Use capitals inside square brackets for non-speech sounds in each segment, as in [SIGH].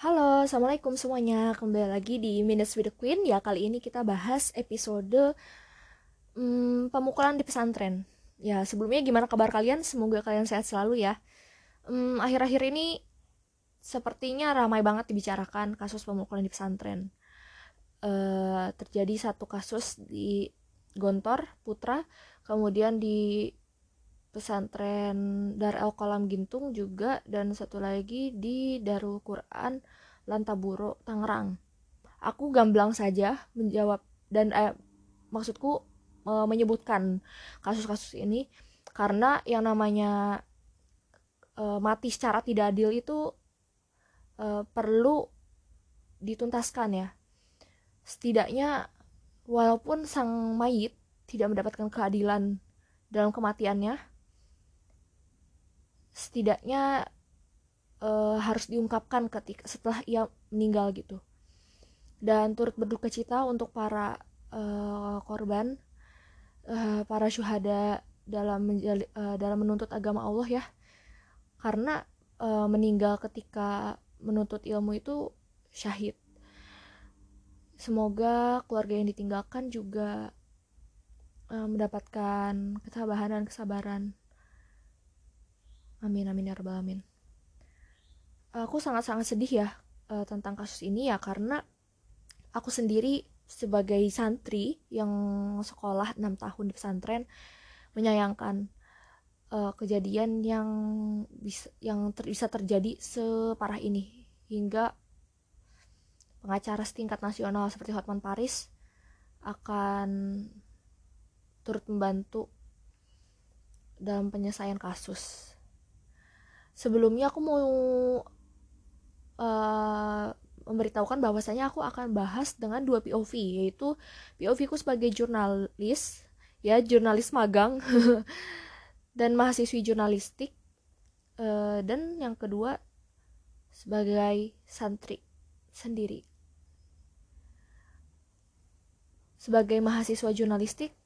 Halo, Assalamualaikum semuanya. Kembali lagi di Minutes with the Queen. Ya, kali ini kita bahas episode hmm, Pemukulan di pesantren. Ya, sebelumnya gimana kabar kalian? Semoga kalian sehat selalu ya. Hmm, Akhir-akhir ini Sepertinya ramai banget dibicarakan Kasus pemukulan di pesantren. Uh, Terjadi satu kasus di Gontor, Putra Kemudian di pesantren Dar El Kolam Gintung juga dan satu lagi di Darul Quran Lantaburo Tangerang. Aku gamblang saja menjawab dan eh, maksudku eh, menyebutkan kasus-kasus ini karena yang namanya eh, mati secara tidak adil itu eh, perlu dituntaskan ya. Setidaknya walaupun sang mayit tidak mendapatkan keadilan dalam kematiannya, setidaknya uh, harus diungkapkan ketika setelah ia meninggal gitu. Dan turut berduka cita untuk para uh, korban uh, para syuhada dalam menjali, uh, dalam menuntut agama Allah ya. Karena uh, meninggal ketika menuntut ilmu itu syahid. Semoga keluarga yang ditinggalkan juga mendapatkan ketabahan dan kesabaran Amin amin ya rabbal alamin. Aku sangat-sangat sedih ya uh, tentang kasus ini ya karena aku sendiri sebagai santri yang sekolah 6 tahun di pesantren menyayangkan uh, kejadian yang bisa yang ter, bisa terjadi separah ini hingga pengacara setingkat nasional seperti Hotman Paris akan turut membantu dalam penyelesaian kasus sebelumnya aku mau uh, memberitahukan bahwasanya aku akan bahas dengan dua POV yaitu POV ku sebagai jurnalis ya jurnalis magang [LAUGHS] dan mahasiswi jurnalistik uh, dan yang kedua sebagai santri sendiri. Sebagai mahasiswa jurnalistik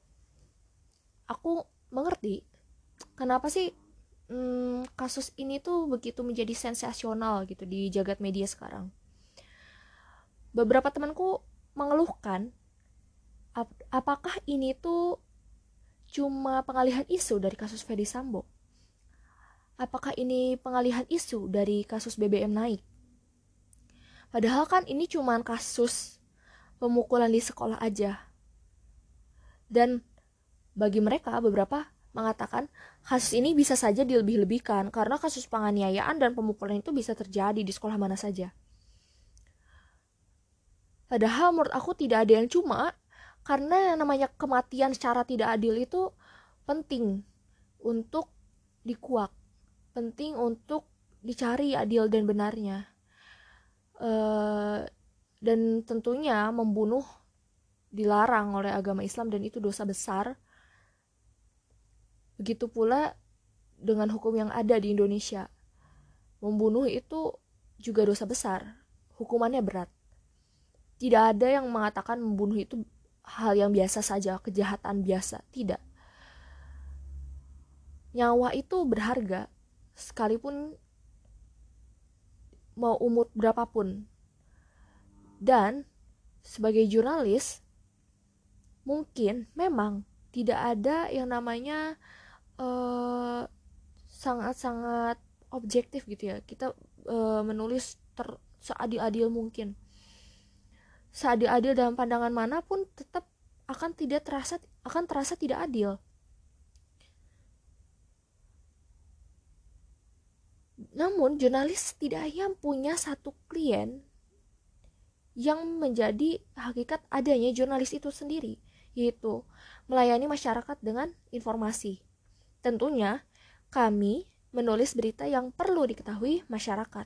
aku mengerti kenapa sih hmm, kasus ini tuh begitu menjadi sensasional gitu di jagat media sekarang. Beberapa temanku mengeluhkan ap apakah ini tuh cuma pengalihan isu dari kasus Fedi Sambo? Apakah ini pengalihan isu dari kasus BBM naik? Padahal kan ini cuma kasus pemukulan di sekolah aja. Dan bagi mereka beberapa mengatakan kasus ini bisa saja dilebih-lebihkan karena kasus penganiayaan dan pemukulan itu bisa terjadi di sekolah mana saja. Padahal menurut aku tidak ada yang cuma karena yang namanya kematian secara tidak adil itu penting untuk dikuak, penting untuk dicari adil dan benarnya. Uh, dan tentunya membunuh dilarang oleh agama Islam dan itu dosa besar Begitu pula dengan hukum yang ada di Indonesia. Membunuh itu juga dosa besar, hukumannya berat. Tidak ada yang mengatakan membunuh itu hal yang biasa saja, kejahatan biasa. Tidak. Nyawa itu berharga, sekalipun mau umur berapapun. Dan sebagai jurnalis, mungkin memang tidak ada yang namanya eh, sangat-sangat objektif gitu ya. Kita uh, menulis ter seadil-adil mungkin. Seadil-adil dalam pandangan mana pun tetap akan tidak terasa akan terasa tidak adil. Namun jurnalis tidak hanya punya satu klien yang menjadi hakikat adanya jurnalis itu sendiri yaitu melayani masyarakat dengan informasi Tentunya, kami menulis berita yang perlu diketahui masyarakat.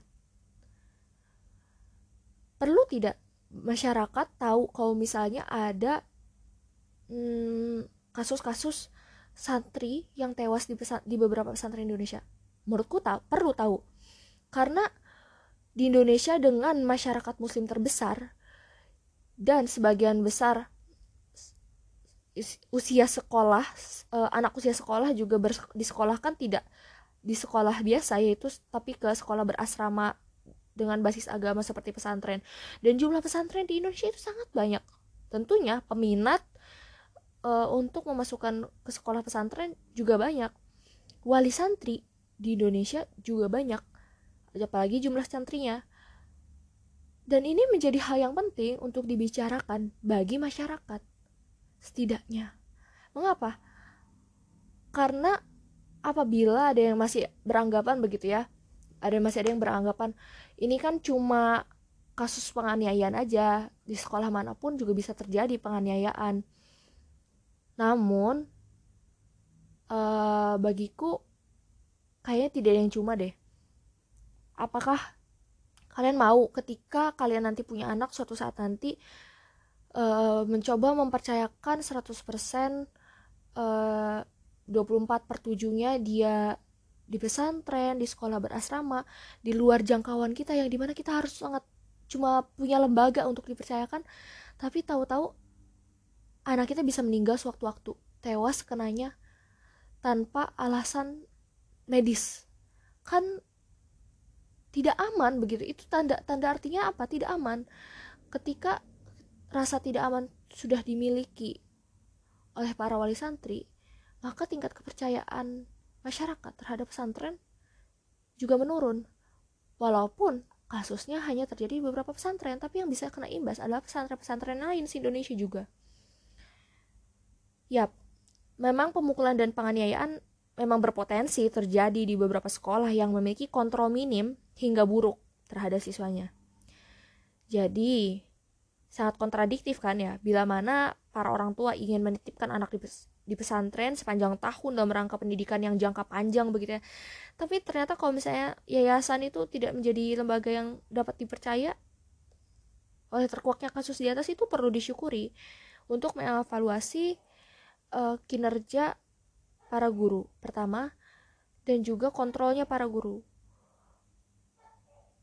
Perlu tidak masyarakat tahu kalau misalnya ada hmm, kasus-kasus hmm, santri yang tewas di, pesan, di beberapa pesantren Indonesia? Menurutku tak perlu tahu. Karena di Indonesia dengan masyarakat muslim terbesar dan sebagian besar usia sekolah uh, anak usia sekolah juga disekolahkan tidak di sekolah biasa yaitu tapi ke sekolah berasrama dengan basis agama seperti pesantren. Dan jumlah pesantren di Indonesia itu sangat banyak. Tentunya peminat uh, untuk memasukkan ke sekolah pesantren juga banyak. Wali santri di Indonesia juga banyak. Apalagi jumlah santrinya. Dan ini menjadi hal yang penting untuk dibicarakan bagi masyarakat setidaknya. Mengapa? Karena apabila ada yang masih beranggapan begitu ya ada masih ada yang beranggapan ini kan cuma kasus penganiayaan aja di sekolah mana pun juga bisa terjadi penganiayaan. Namun uh, bagiku kayaknya tidak ada yang cuma deh. Apakah kalian mau ketika kalian nanti punya anak suatu saat nanti uh, mencoba mempercayakan 100% uh, 24 per 7 nya dia di pesantren, di sekolah berasrama, di luar jangkauan kita yang di mana kita harus sangat cuma punya lembaga untuk dipercayakan, tapi tahu-tahu anak kita bisa meninggal sewaktu-waktu, tewas kenanya tanpa alasan medis. Kan tidak aman begitu. Itu tanda tanda artinya apa? Tidak aman. Ketika rasa tidak aman sudah dimiliki oleh para wali santri, maka tingkat kepercayaan masyarakat terhadap pesantren juga menurun. Walaupun kasusnya hanya terjadi di beberapa pesantren, tapi yang bisa kena imbas adalah pesantren-pesantren lain di Indonesia juga. Yap, memang pemukulan dan penganiayaan memang berpotensi terjadi di beberapa sekolah yang memiliki kontrol minim hingga buruk terhadap siswanya. Jadi, sangat kontradiktif kan ya, bila mana para orang tua ingin menitipkan anak di di pesantren sepanjang tahun dalam rangka pendidikan yang jangka panjang begitu ya. Tapi ternyata kalau misalnya yayasan itu tidak menjadi lembaga yang dapat dipercaya oleh terkuaknya kasus di atas itu perlu disyukuri untuk mengevaluasi uh, kinerja para guru pertama dan juga kontrolnya para guru.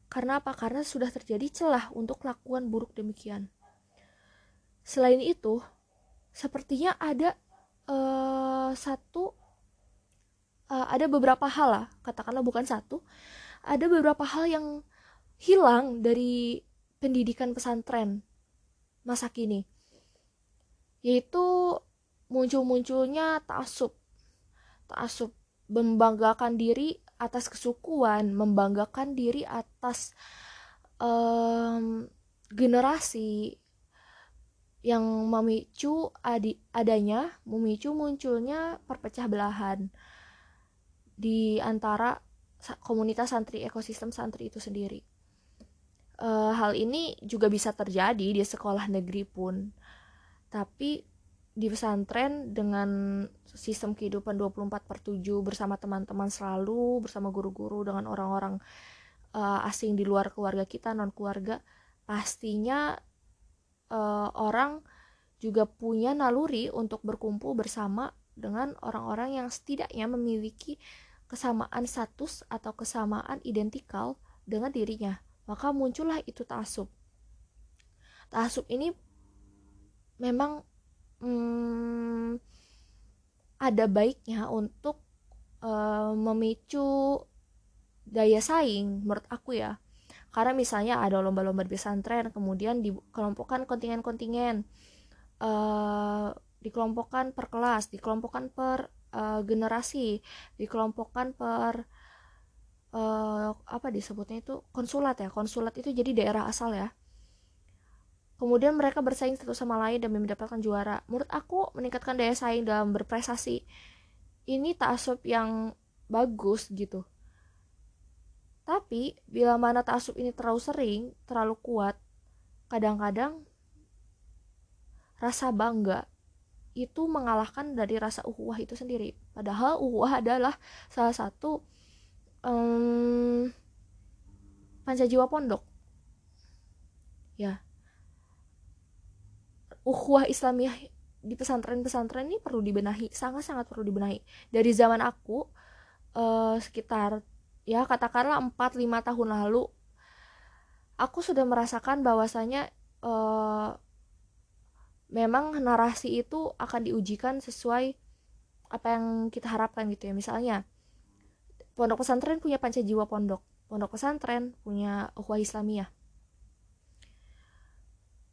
Karena apa? Karena sudah terjadi celah untuk kelakuan buruk demikian. Selain itu, sepertinya ada uh, satu uh, ada beberapa hal lah katakanlah bukan satu ada beberapa hal yang hilang dari pendidikan pesantren masa kini yaitu muncul-munculnya taasub taasub membanggakan diri atas kesukuan membanggakan diri atas um, generasi yang memicu adi, adanya memicu munculnya perpecah belahan di antara komunitas santri ekosistem santri itu sendiri. E, hal ini juga bisa terjadi di sekolah negeri pun. Tapi di pesantren dengan sistem kehidupan 24 per 7 bersama teman-teman selalu, bersama guru-guru, dengan orang-orang uh, asing di luar keluarga kita, non keluarga, pastinya uh, orang juga punya naluri untuk berkumpul bersama dengan orang-orang yang setidaknya memiliki kesamaan status atau kesamaan identikal dengan dirinya. Maka muncullah itu tasub. Tasub ini memang hmm, ada baiknya untuk uh, memicu daya saing menurut aku ya karena misalnya ada lomba-lomba di pesantren kemudian dikelompokkan kontingen-kontingen uh, dikelompokkan per kelas dikelompokkan per uh, generasi dikelompokkan per uh, apa disebutnya itu konsulat ya. Konsulat itu jadi daerah asal ya. Kemudian mereka bersaing satu sama lain demi mendapatkan juara. Menurut aku meningkatkan daya saing dalam berprestasi ini tak asup yang bagus gitu tapi bila mana taksub ini terlalu sering, terlalu kuat, kadang-kadang rasa bangga itu mengalahkan dari rasa uhuah itu sendiri. Padahal uhuah adalah salah satu um, pancajiwa pondok. Ya. Uhuah Islamiyah di pesantren-pesantren ini perlu dibenahi, sangat-sangat perlu dibenahi. Dari zaman aku uh, sekitar ya katakanlah 4-5 tahun lalu aku sudah merasakan bahwasanya uh, memang narasi itu akan diujikan sesuai apa yang kita harapkan gitu ya. Misalnya pondok pesantren punya panca jiwa pondok. Pondok pesantren punya ukhuwah Islamiyah.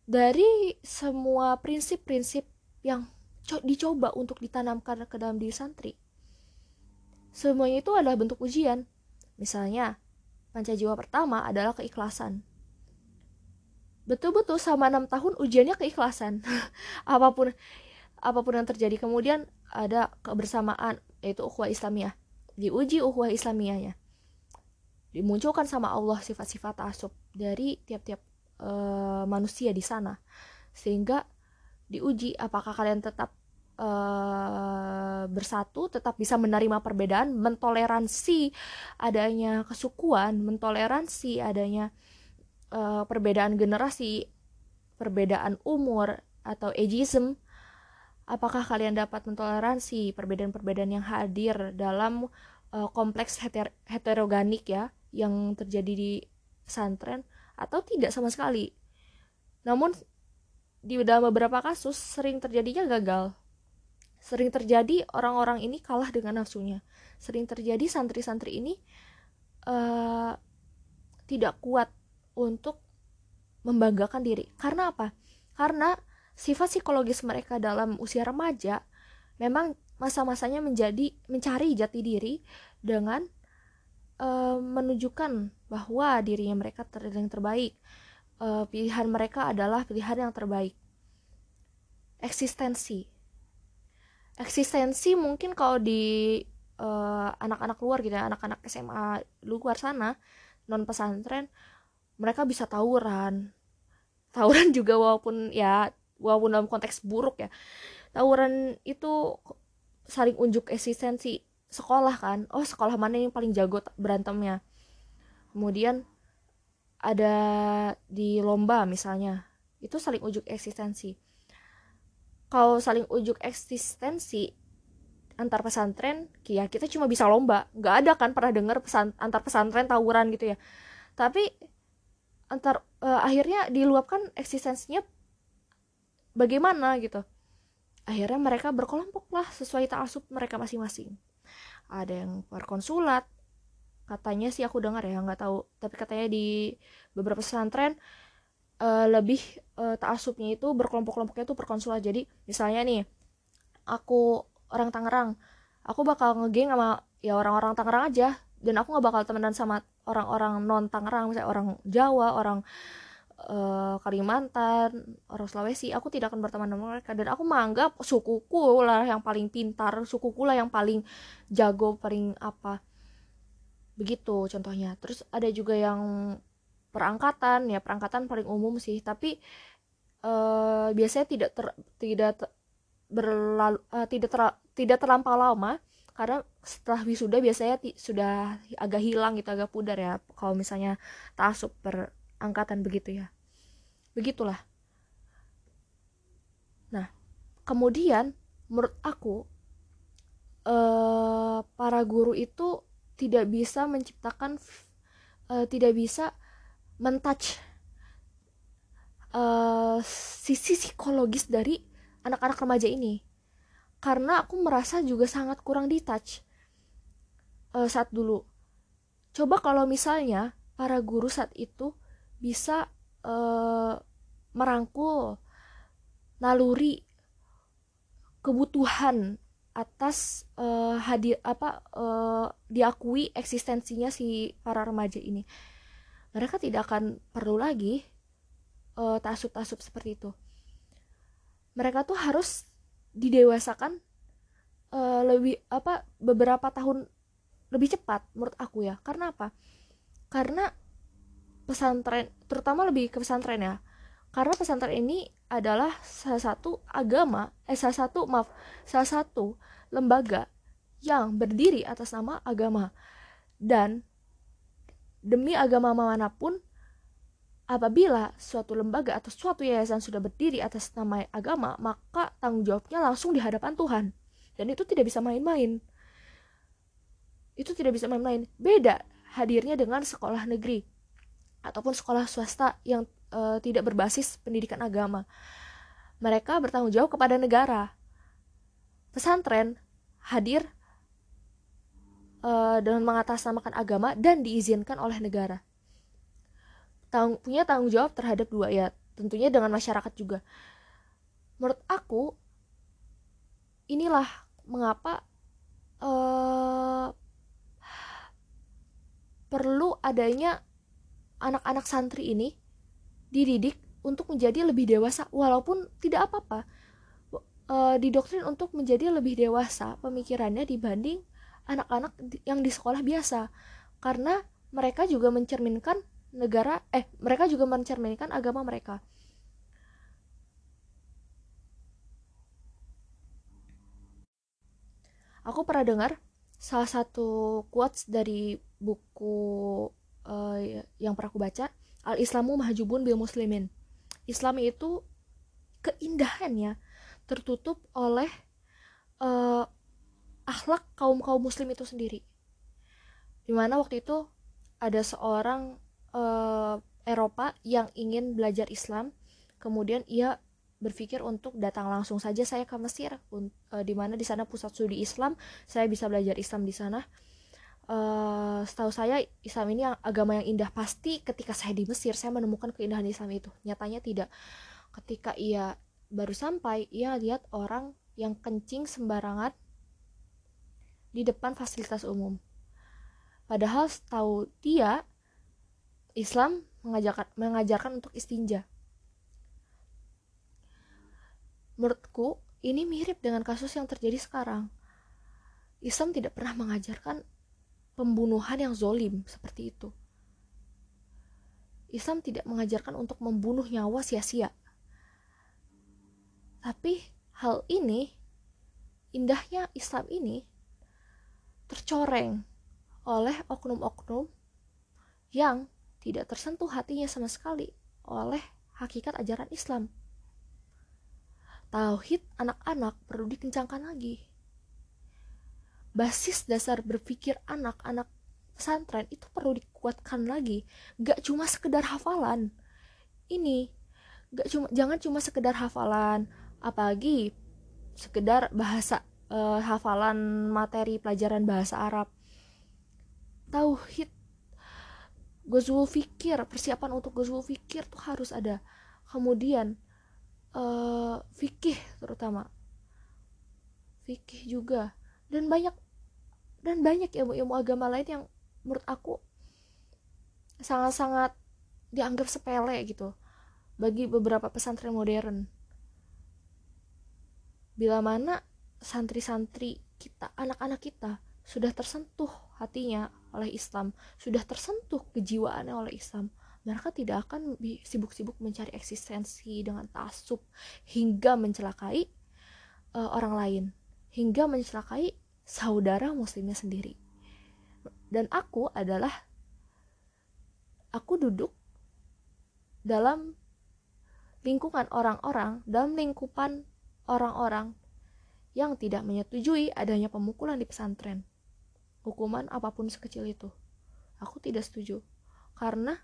Dari semua prinsip-prinsip yang dicoba untuk ditanamkan ke dalam diri santri semuanya itu adalah bentuk ujian misalnya panca jiwa pertama adalah keikhlasan. Betul-betul sama enam tahun ujiannya keikhlasan. [LAUGHS] Apa pun apa pun yang terjadi kemudian ada kebersamaan yaitu ukhuwah Islamiyah. Diuji ukhuwah Islamiyahnya. Dimunculkan sama Allah sifat-sifat asub dari tiap-tiap uh, manusia di sana. Sehingga diuji apakah kalian tetap uh, bersatu tetap bisa menerima perbedaan mentoleransi adanya kesukuan mentoleransi adanya uh, perbedaan generasi perbedaan umur atau ageism apakah kalian dapat mentoleransi perbedaan-perbedaan yang hadir dalam uh, kompleks heter heteroganik ya yang terjadi di pesantren atau tidak sama sekali. Namun di dalam beberapa kasus sering terjadinya gagal. Sering terjadi orang-orang ini kalah dengan nafsunya. Sering terjadi santri-santri ini uh, tidak kuat untuk membanggakan diri. Karena apa? Karena sifat psikologis mereka dalam usia remaja memang masa-masanya menjadi mencari jati diri dengan uh, menunjukkan bahwa dirinya mereka ter yang terbaik uh, pilihan mereka adalah pilihan yang terbaik eksistensi eksistensi mungkin kalau di eh, anak-anak uh, luar gitu ya anak-anak SMA luar sana non pesantren mereka bisa tawuran. Tawuran [LAUGHS] juga walaupun ya walaupun dalam konteks buruk ya. Tawuran itu saling unjuk eksistensi sekolah kan. Oh sekolah mana yang paling jago berantemnya? Kemudian ada di lomba misalnya itu saling ujuk eksistensi kalau saling ujuk eksistensi antar pesantren ya kita cuma bisa lomba. Nggak ada kan pernah dengar pesan antar pesantren tawuran gitu ya. Tapi antar uh, akhirnya diluapkan eksistensinya bagaimana gitu. Akhirnya mereka berkelompok lah sesuai ta'asub mereka masing-masing. Ada yang konsulat katanya sih aku dengar ya nggak tahu. Tapi katanya di beberapa pesantren uh, lebih uh, taasubnya itu berkelompok-kelompoknya itu perkonsulat jadi misalnya nih aku orang Tangerang aku bakal ngegeng sama ya orang-orang Tangerang aja dan aku nggak bakal temenan sama orang-orang non Tangerang misalnya orang Jawa orang uh, Kalimantan, orang Sulawesi, aku tidak akan berteman dengan mereka dan aku menganggap sukuku lah yang paling pintar, sukuku lah yang paling jago, paling apa. Begitu contohnya. Terus ada juga yang perangkatan, ya perangkatan paling umum sih, tapi uh, biasanya tidak ter, tidak ter, berlalu uh, tidak ter, tidak terlampau lama. Karena setelah wisuda biasanya sudah agak hilang gitu agak pudar ya. Kalau misalnya tasuk per angkatan begitu ya. Begitulah. Nah kemudian menurut aku eh, para guru itu tidak bisa menciptakan eh, tidak bisa mentouch eh, sisi psikologis dari anak-anak remaja ini. Karena aku merasa juga sangat kurang di touch uh, saat dulu. Coba kalau misalnya para guru saat itu bisa uh, merangkul naluri kebutuhan atas uh, hadir apa uh, diakui eksistensinya si para remaja ini mereka tidak akan perlu lagi uh, tasuk-tasuk seperti itu. Mereka tuh harus didewasakan uh, lebih apa beberapa tahun lebih cepat menurut aku ya. Karena apa? Karena pesantren terutama lebih ke pesantren ya. Karena pesantren ini adalah salah satu agama eh salah satu maaf salah satu lembaga yang berdiri atas nama agama. Dan demi agama mana pun apabila suatu lembaga atau suatu yayasan sudah berdiri atas nama agama maka tanggung jawabnya langsung di hadapan Tuhan dan itu tidak bisa main-main itu tidak bisa main-main beda hadirnya dengan sekolah negeri ataupun sekolah swasta yang uh, tidak berbasis pendidikan agama. Mereka bertanggung jawab kepada negara. Pesantren hadir uh, dengan mengatasnamakan agama dan diizinkan oleh negara. Tang punya tanggung jawab terhadap dua ya tentunya dengan masyarakat juga. Menurut aku inilah mengapa uh, perlu adanya anak-anak santri ini dididik untuk menjadi lebih dewasa walaupun tidak apa-apa. Uh, didoktrin untuk menjadi lebih dewasa pemikirannya dibanding anak-anak yang di sekolah biasa. Karena mereka juga mencerminkan negara eh mereka juga mencerminkan agama mereka. Aku pernah dengar salah satu quotes dari buku uh, yang pernah aku baca al Islamu mahjubun bil muslimin. Islam itu keindahannya tertutup oleh uh, akhlak kaum kaum muslim itu sendiri. Di mana waktu itu ada seorang uh, Eropa yang ingin belajar Islam. Kemudian ia berpikir untuk datang langsung saja saya ke Mesir. Uh, di mana di sana pusat studi Islam saya bisa belajar Islam di sana. Uh, setahu saya Islam ini agama yang indah. Pasti ketika saya di Mesir saya menemukan keindahan Islam itu. Nyatanya tidak. Ketika ia baru sampai ia lihat orang yang kencing sembarangan di depan fasilitas umum padahal setahu dia Islam mengajarkan mengajarkan untuk istinja. Menurutku, ini mirip dengan kasus yang terjadi sekarang. Islam tidak pernah mengajarkan pembunuhan yang zolim seperti itu. Islam tidak mengajarkan untuk membunuh nyawa sia-sia. Tapi hal ini, indahnya Islam ini, tercoreng oleh oknum-oknum yang tidak tersentuh hatinya sama sekali oleh hakikat ajaran Islam. Tauhid anak-anak perlu dikencangkan lagi. Basis dasar berpikir anak-anak pesantren itu perlu dikuatkan lagi. Gak cuma sekedar hafalan. Ini gak cuma jangan cuma sekedar hafalan, apalagi sekedar bahasa uh, hafalan materi pelajaran bahasa Arab. Tauhid. Gozul fikir persiapan untuk gozul fikir tuh harus ada. Kemudian uh, fikih terutama. Fikih juga. Dan banyak dan banyak ilmu-ilmu agama lain yang menurut aku sangat-sangat dianggap sepele gitu bagi beberapa pesantren modern. Bila mana santri-santri kita anak-anak kita sudah tersentuh hatinya oleh Islam, sudah tersentuh kejiwaannya oleh Islam, mereka tidak akan sibuk-sibuk mencari eksistensi dengan tasuk hingga mencelakai uh, orang lain, hingga mencelakai saudara muslimnya sendiri. Dan aku adalah aku duduk dalam lingkungan orang-orang, dalam lingkupan orang-orang yang tidak menyetujui adanya pemukulan di pesantren. Hukuman apa pun sekecil itu. Aku tidak setuju. Karena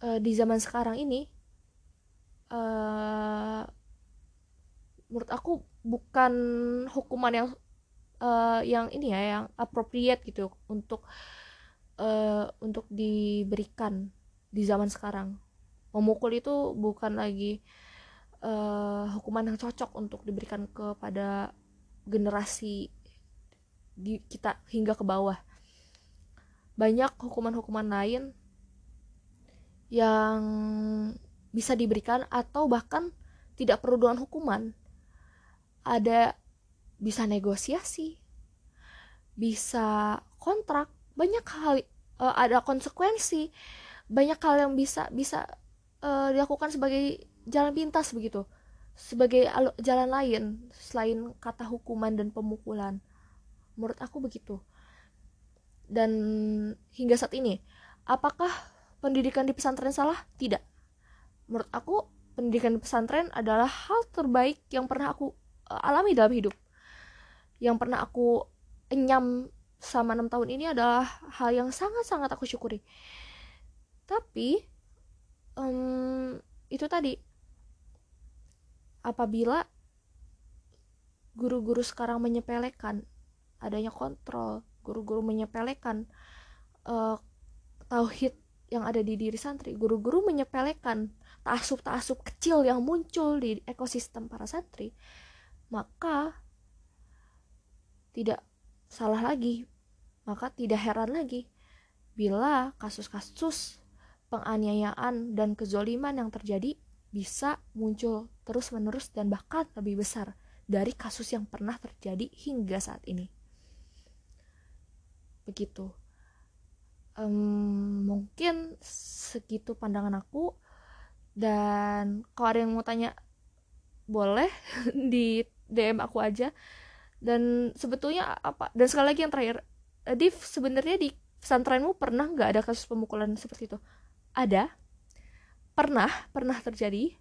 uh, di zaman sekarang ini uh, menurut aku bukan hukuman yang uh, yang ini ya yang appropriate gitu untuk uh, untuk diberikan di zaman sekarang. Memukul itu bukan lagi uh, hukuman yang cocok untuk diberikan kepada generasi di kita hingga ke bawah. Banyak hukuman-hukuman lain yang bisa diberikan atau bahkan tidak perlu dengan hukuman. Ada bisa negosiasi bisa kontrak banyak hal uh, ada konsekuensi banyak hal yang bisa bisa uh, dilakukan sebagai jalan pintas begitu. Sebagai jalan lain selain kata hukuman dan pemukulan. Menurut aku begitu. Dan hingga saat ini apakah pendidikan di pesantren salah? Tidak. Menurut aku pendidikan di pesantren adalah hal terbaik yang pernah aku uh, alami dalam hidup. Yang pernah aku enyam sama enam tahun ini adalah hal yang sangat-sangat aku syukuri. Tapi um, itu tadi apabila guru-guru sekarang menyepelekan adanya kontrol guru-guru menyepelekan uh, tauhid yang ada di diri santri guru-guru menyepelekan taasub-taasub kecil yang muncul di ekosistem para santri maka tidak salah lagi maka tidak heran lagi bila kasus-kasus penganiayaan dan kezoliman yang terjadi bisa muncul terus-menerus dan bahkan lebih besar dari kasus yang pernah terjadi hingga saat ini. Begitu. Um, mungkin segitu pandangan aku dan kalau ada yang mau tanya boleh [LAUGHS] di DM aku aja dan sebetulnya apa dan sekali lagi yang terakhir Div sebenarnya di pesantrenmu pernah nggak ada kasus pemukulan seperti itu ada pernah pernah terjadi.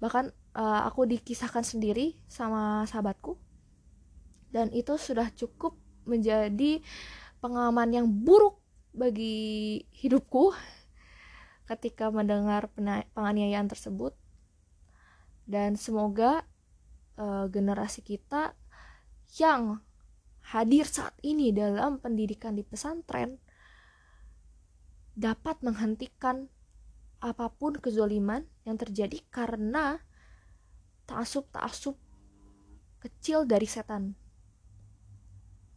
Bahkan uh, aku dikisahkan sendiri sama sahabatku. Dan itu sudah cukup menjadi pengalaman yang buruk bagi hidupku [LAUGHS] ketika mendengar penganiayaan tersebut. Dan semoga uh, generasi kita yang hadir saat ini dalam pendidikan di pesantren dapat menghentikan apa pun kezoliman yang terjadi karena taasub-taasub kecil dari setan.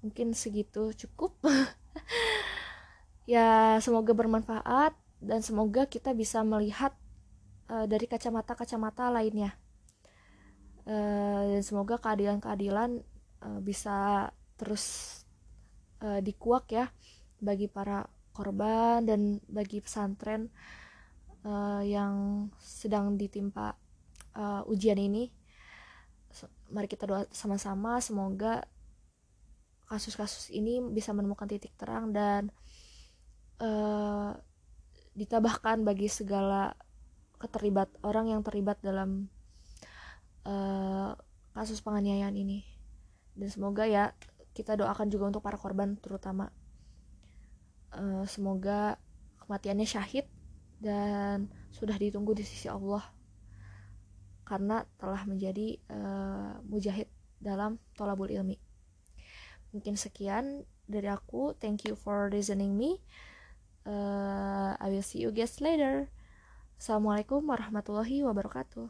Mungkin segitu cukup. [LAUGHS] ya, semoga bermanfaat dan semoga kita bisa melihat uh, dari kacamata-kacamata lainnya. Uh, dan semoga keadilan-keadilan uh, bisa terus uh, dikuak ya bagi para korban dan bagi pesantren uh, yang sedang ditimpa uh, ujian ini. Mari kita doa sama-sama semoga kasus-kasus ini bisa menemukan titik terang dan uh, ditabahkan bagi segala keterlibat orang yang terlibat dalam uh, kasus penganiayaan ini. Dan semoga ya kita doakan juga untuk para korban terutama. Uh, semoga kematiannya syahid dan sudah ditunggu di sisi Allah karena telah menjadi uh, mujahid dalam tolabul ilmi. Mungkin sekian dari aku. Thank you for listening me. Uh, I will see you guys later. Assalamualaikum warahmatullahi wabarakatuh.